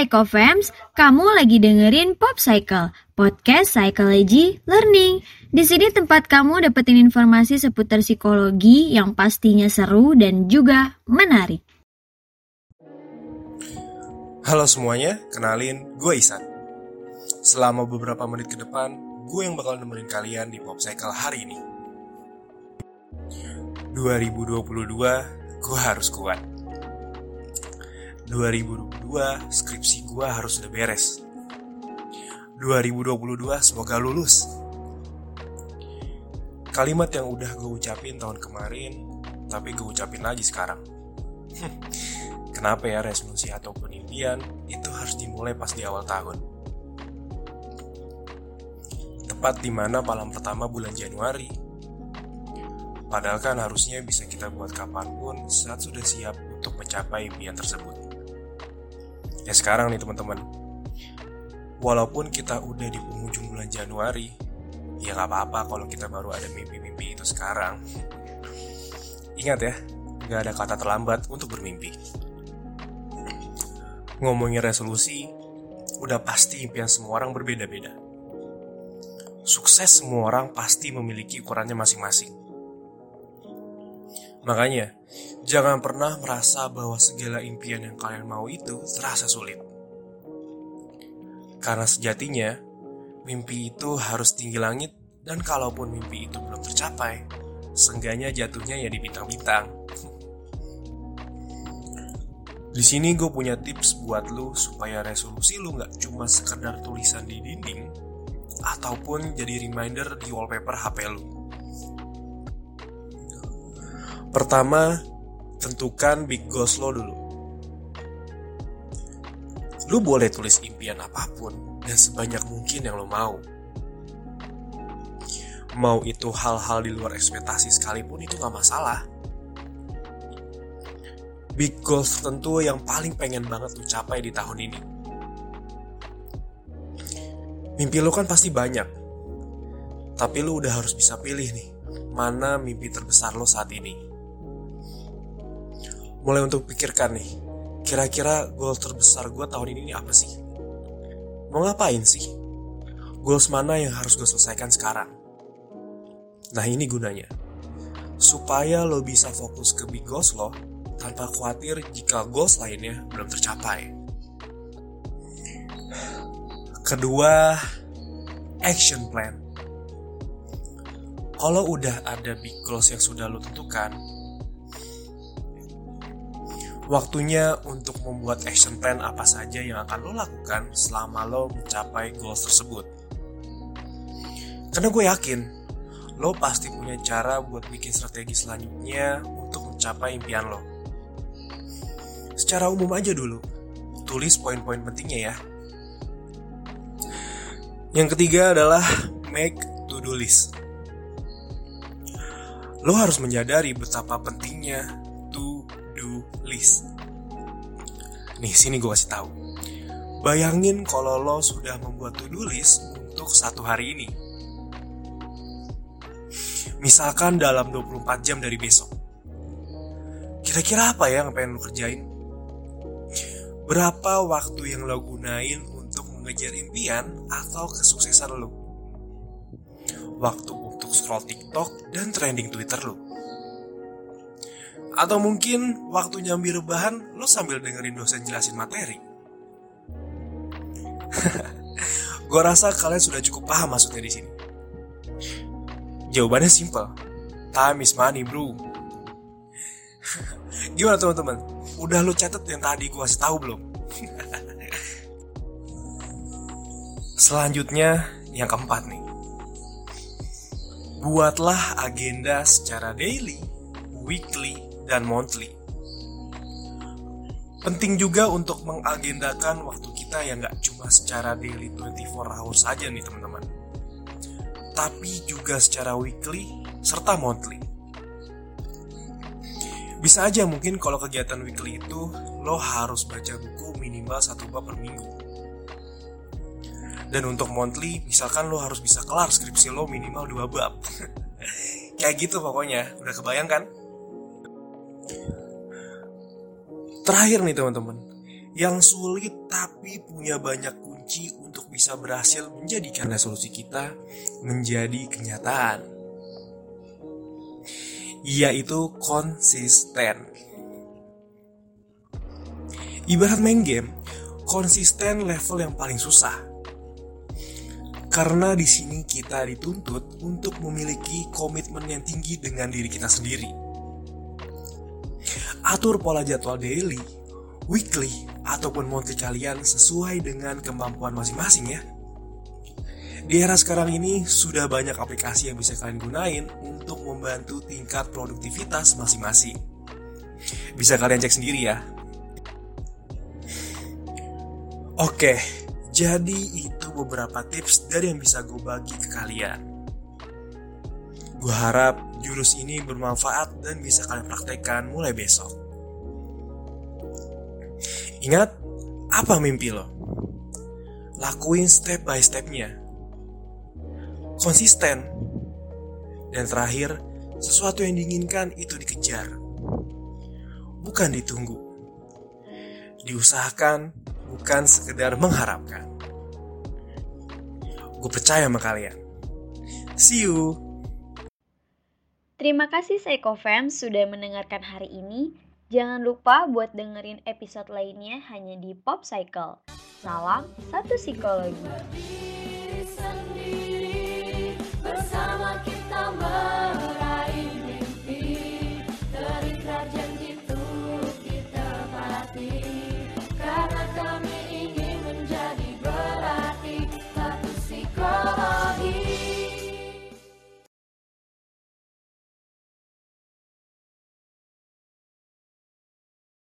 Psychofams, kamu lagi dengerin Pop Cycle, podcast psychology learning. Di sini tempat kamu dapetin informasi seputar psikologi yang pastinya seru dan juga menarik. Halo semuanya, kenalin gue Isan. Selama beberapa menit ke depan, gue yang bakal nemenin kalian di Pop Cycle hari ini. 2022, gue harus kuat. 2022, skripsi gue harus udah beres. 2022, semoga lulus. Kalimat yang udah gue ucapin tahun kemarin, tapi gue ucapin lagi sekarang. Kenapa ya resolusi ataupun impian itu harus dimulai pas di awal tahun? Tepat di mana malam pertama bulan Januari. Padahal kan harusnya bisa kita buat kapan pun saat sudah siap untuk mencapai impian tersebut. Ya sekarang nih teman-teman, walaupun kita udah di penghujung bulan Januari, ya gak apa-apa kalau kita baru ada mimpi-mimpi itu sekarang. Ingat ya, gak ada kata terlambat untuk bermimpi. Ngomongin resolusi, udah pasti impian semua orang berbeda-beda. Sukses semua orang pasti memiliki ukurannya masing-masing. Makanya, jangan pernah merasa bahwa segala impian yang kalian mau itu terasa sulit. Karena sejatinya, mimpi itu harus tinggi langit dan kalaupun mimpi itu belum tercapai, seenggaknya jatuhnya ya di bintang-bintang. Di sini gue punya tips buat lu supaya resolusi lu nggak cuma sekedar tulisan di dinding, ataupun jadi reminder di wallpaper HP lu. Pertama, tentukan big goals lo dulu. Lu boleh tulis impian apa pun dan sebanyak mungkin yang lo mau. Mau itu hal-hal di luar ekspektasi sekalipun itu gak masalah. Big goals tertentu yang paling pengen banget lu capai di tahun ini. Mimpi lo kan pasti banyak. Tapi lu udah harus bisa pilih nih, mana mimpi terbesar lo saat ini mulai untuk pikirkan nih, kira-kira goal terbesar gue tahun ini apa sih? Mau ngapain sih? Goals mana yang harus gue selesaikan sekarang? Nah ini gunanya. Supaya lo bisa fokus ke big goals lo, tanpa khawatir jika goals lainnya belum tercapai. Kedua, action plan. Kalau udah ada big goals yang sudah lo tentukan, Waktunya untuk membuat action plan apa saja yang akan lo lakukan selama lo mencapai goals tersebut. Karena gue yakin, lo pasti punya cara buat bikin strategi selanjutnya untuk mencapai impian lo. Secara umum aja dulu, tulis poin-poin pentingnya ya. Yang ketiga adalah make to-do list. Lo harus menyadari betapa pentingnya list. Nih, sini gue kasih tahu. Bayangin kalau lo sudah membuat to-do list untuk satu hari ini. Misalkan dalam 24 jam dari besok. Kira-kira apa ya yang pengen lo kerjain? Berapa waktu yang lo gunain untuk mengejar impian atau kesuksesan lo? Waktu untuk scroll TikTok dan trending Twitter lo atau mungkin waktu nyambi rebahan lo sambil dengerin dosen jelasin materi. Gue rasa kalian sudah cukup paham maksudnya di sini. Jawabannya simple. Time is money, bro. Gimana teman-teman? Udah lo catat yang tadi gue tahu belum? Selanjutnya yang keempat nih. Buatlah agenda secara daily, weekly, dan monthly. Penting juga untuk mengagendakan waktu kita yang nggak cuma secara daily 24 hours saja nih teman-teman. Tapi juga secara weekly serta monthly. Bisa aja mungkin kalau kegiatan weekly itu lo harus baca buku minimal satu bab per minggu. Dan untuk monthly, misalkan lo harus bisa kelar skripsi lo minimal dua bab. Kayak gitu pokoknya, udah kebayang kan? Terakhir nih teman-teman, yang sulit tapi punya banyak kunci untuk bisa berhasil menjadikan resolusi kita menjadi kenyataan. Yaitu konsisten. Ibarat main game, konsisten level yang paling susah. Karena di sini kita dituntut untuk memiliki komitmen yang tinggi dengan diri kita sendiri. Atur pola jadwal daily, weekly, ataupun monthly kalian sesuai dengan kemampuan masing-masing ya. Di era sekarang ini sudah banyak aplikasi yang bisa kalian gunain untuk membantu tingkat produktivitas masing-masing. Bisa kalian cek sendiri ya. Oke, jadi itu beberapa tips dari yang bisa gue bagi ke kalian. Gue harap jurus ini bermanfaat dan bisa kalian praktekkan mulai besok. Ingat, apa mimpi lo? Lakuin step by stepnya. Konsisten. Dan terakhir, sesuatu yang diinginkan itu dikejar. Bukan ditunggu. Diusahakan, bukan sekedar mengharapkan. Gue percaya sama kalian. See you. Terima kasih Psychofam sudah mendengarkan hari ini. Jangan lupa buat dengerin episode lainnya hanya di Pop Cycle. Salam satu psikologi. Bersama kita.